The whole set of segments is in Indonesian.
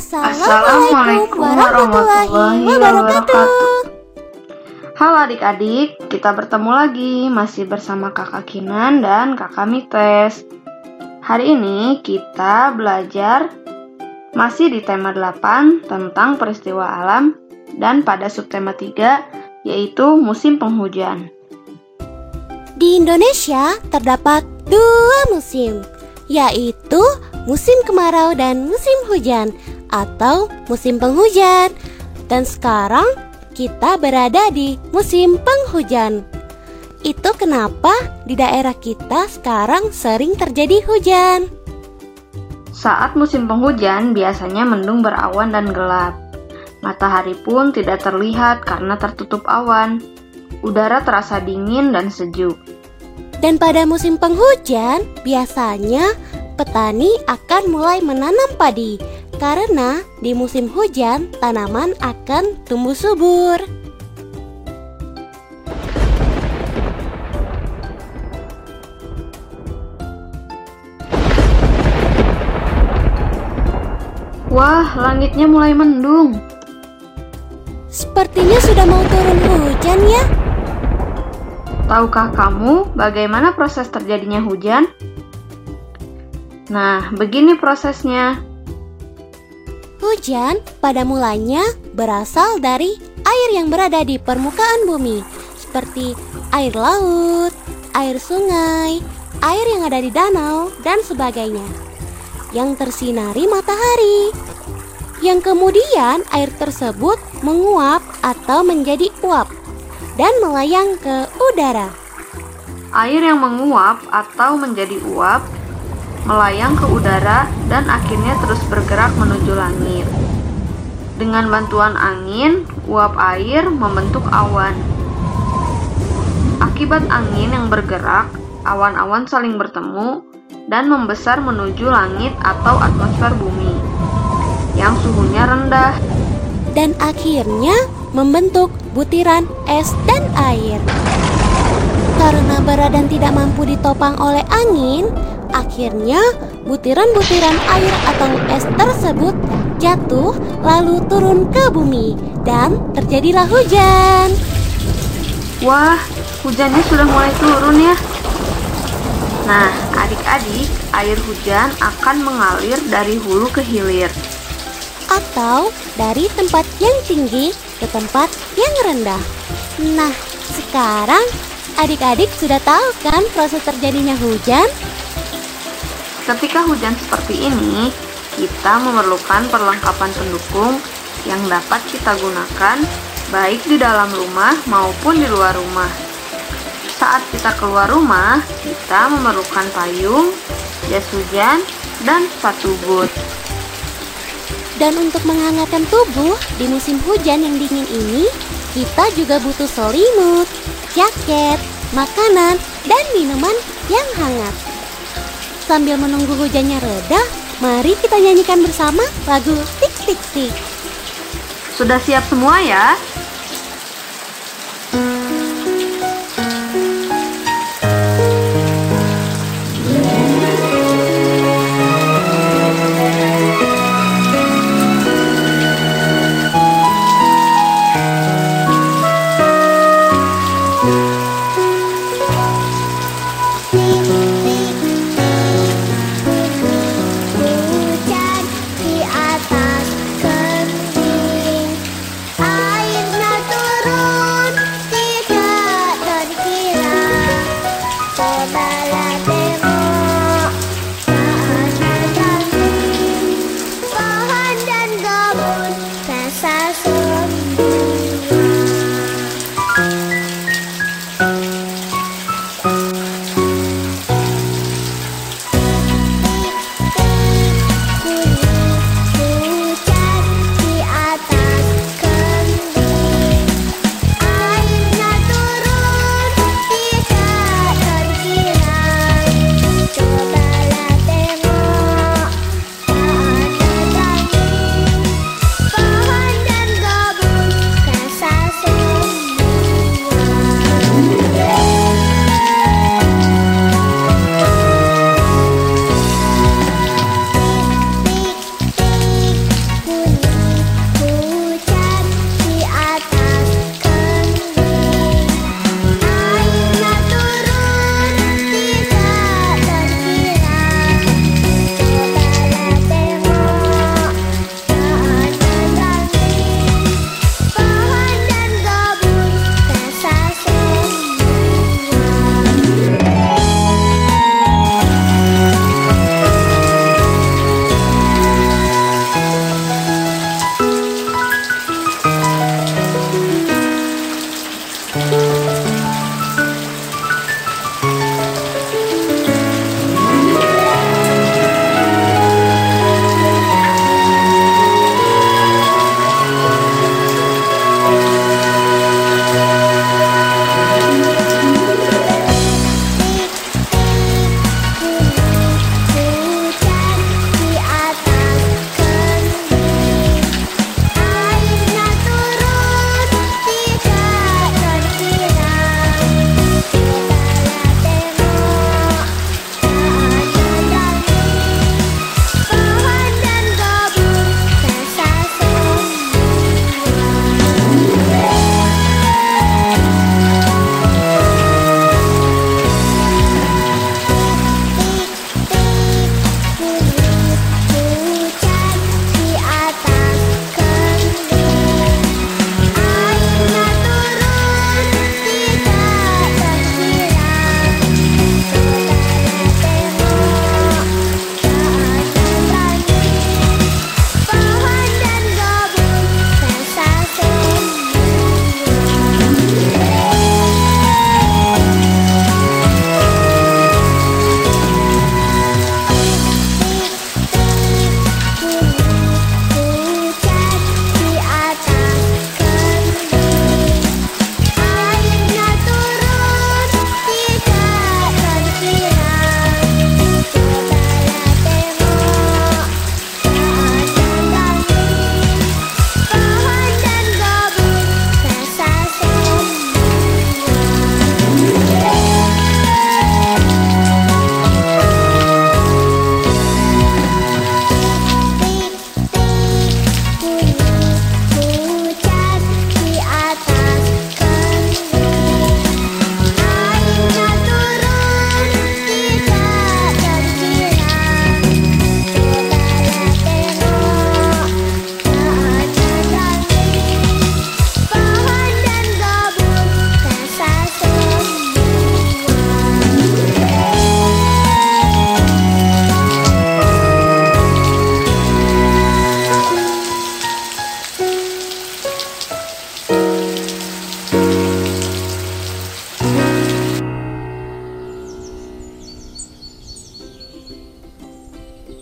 Assalamualaikum warahmatullahi wabarakatuh. Halo adik-adik, kita bertemu lagi masih bersama kakak Kinan dan kakak Mites. Hari ini kita belajar masih di tema 8 tentang peristiwa alam dan pada subtema 3 yaitu musim penghujan. Di Indonesia terdapat dua musim, yaitu musim kemarau dan musim hujan atau musim penghujan. Dan sekarang kita berada di musim penghujan. Itu kenapa di daerah kita sekarang sering terjadi hujan. Saat musim penghujan biasanya mendung berawan dan gelap. Matahari pun tidak terlihat karena tertutup awan. Udara terasa dingin dan sejuk. Dan pada musim penghujan, biasanya petani akan mulai menanam padi karena di musim hujan tanaman akan tumbuh subur. Wah, langitnya mulai mendung. Sepertinya sudah mau turun hujan ya. Tahukah kamu bagaimana proses terjadinya hujan? Nah, begini prosesnya. Hujan pada mulanya berasal dari air yang berada di permukaan bumi, seperti air laut, air sungai, air yang ada di danau, dan sebagainya, yang tersinari matahari. Yang kemudian air tersebut menguap atau menjadi uap dan melayang ke udara. Air yang menguap atau menjadi uap melayang ke udara dan akhirnya terus bergerak menuju langit. Dengan bantuan angin, uap air membentuk awan. Akibat angin yang bergerak, awan-awan saling bertemu dan membesar menuju langit atau atmosfer bumi yang suhunya rendah dan akhirnya membentuk butiran es dan air. Karena berat dan tidak mampu ditopang oleh angin, Akhirnya, butiran-butiran air atau es tersebut jatuh lalu turun ke bumi dan terjadilah hujan. Wah, hujannya sudah mulai turun ya. Nah, adik-adik, air hujan akan mengalir dari hulu ke hilir atau dari tempat yang tinggi ke tempat yang rendah. Nah, sekarang adik-adik sudah tahu kan proses terjadinya hujan? Ketika hujan seperti ini, kita memerlukan perlengkapan pendukung yang dapat kita gunakan baik di dalam rumah maupun di luar rumah. Saat kita keluar rumah, kita memerlukan payung, jas hujan, dan sepatu boot. Dan untuk menghangatkan tubuh di musim hujan yang dingin ini, kita juga butuh selimut, jaket, makanan, dan minuman yang hangat. Sambil menunggu hujannya reda, mari kita nyanyikan bersama lagu Tik Tik Tik. Sudah siap semua ya?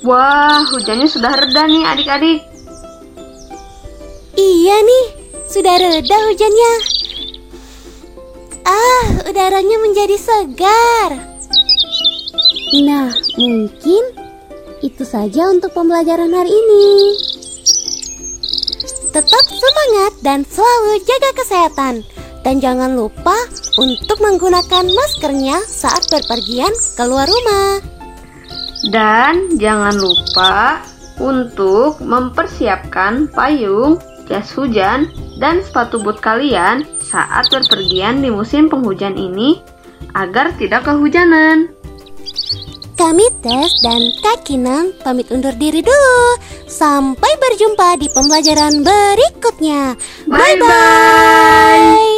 Wah, hujannya sudah reda nih adik-adik. Iya nih, sudah reda hujannya. Ah, udaranya menjadi segar. Nah, mungkin itu saja untuk pembelajaran hari ini. Tetap semangat dan selalu jaga kesehatan. Dan jangan lupa untuk menggunakan maskernya saat berpergian keluar rumah. Dan jangan lupa untuk mempersiapkan payung, jas hujan, dan sepatu boot kalian saat berpergian di musim penghujan ini agar tidak kehujanan. Kami Tes dan Kak Kinang pamit undur diri dulu. Sampai berjumpa di pembelajaran berikutnya. Bye-bye.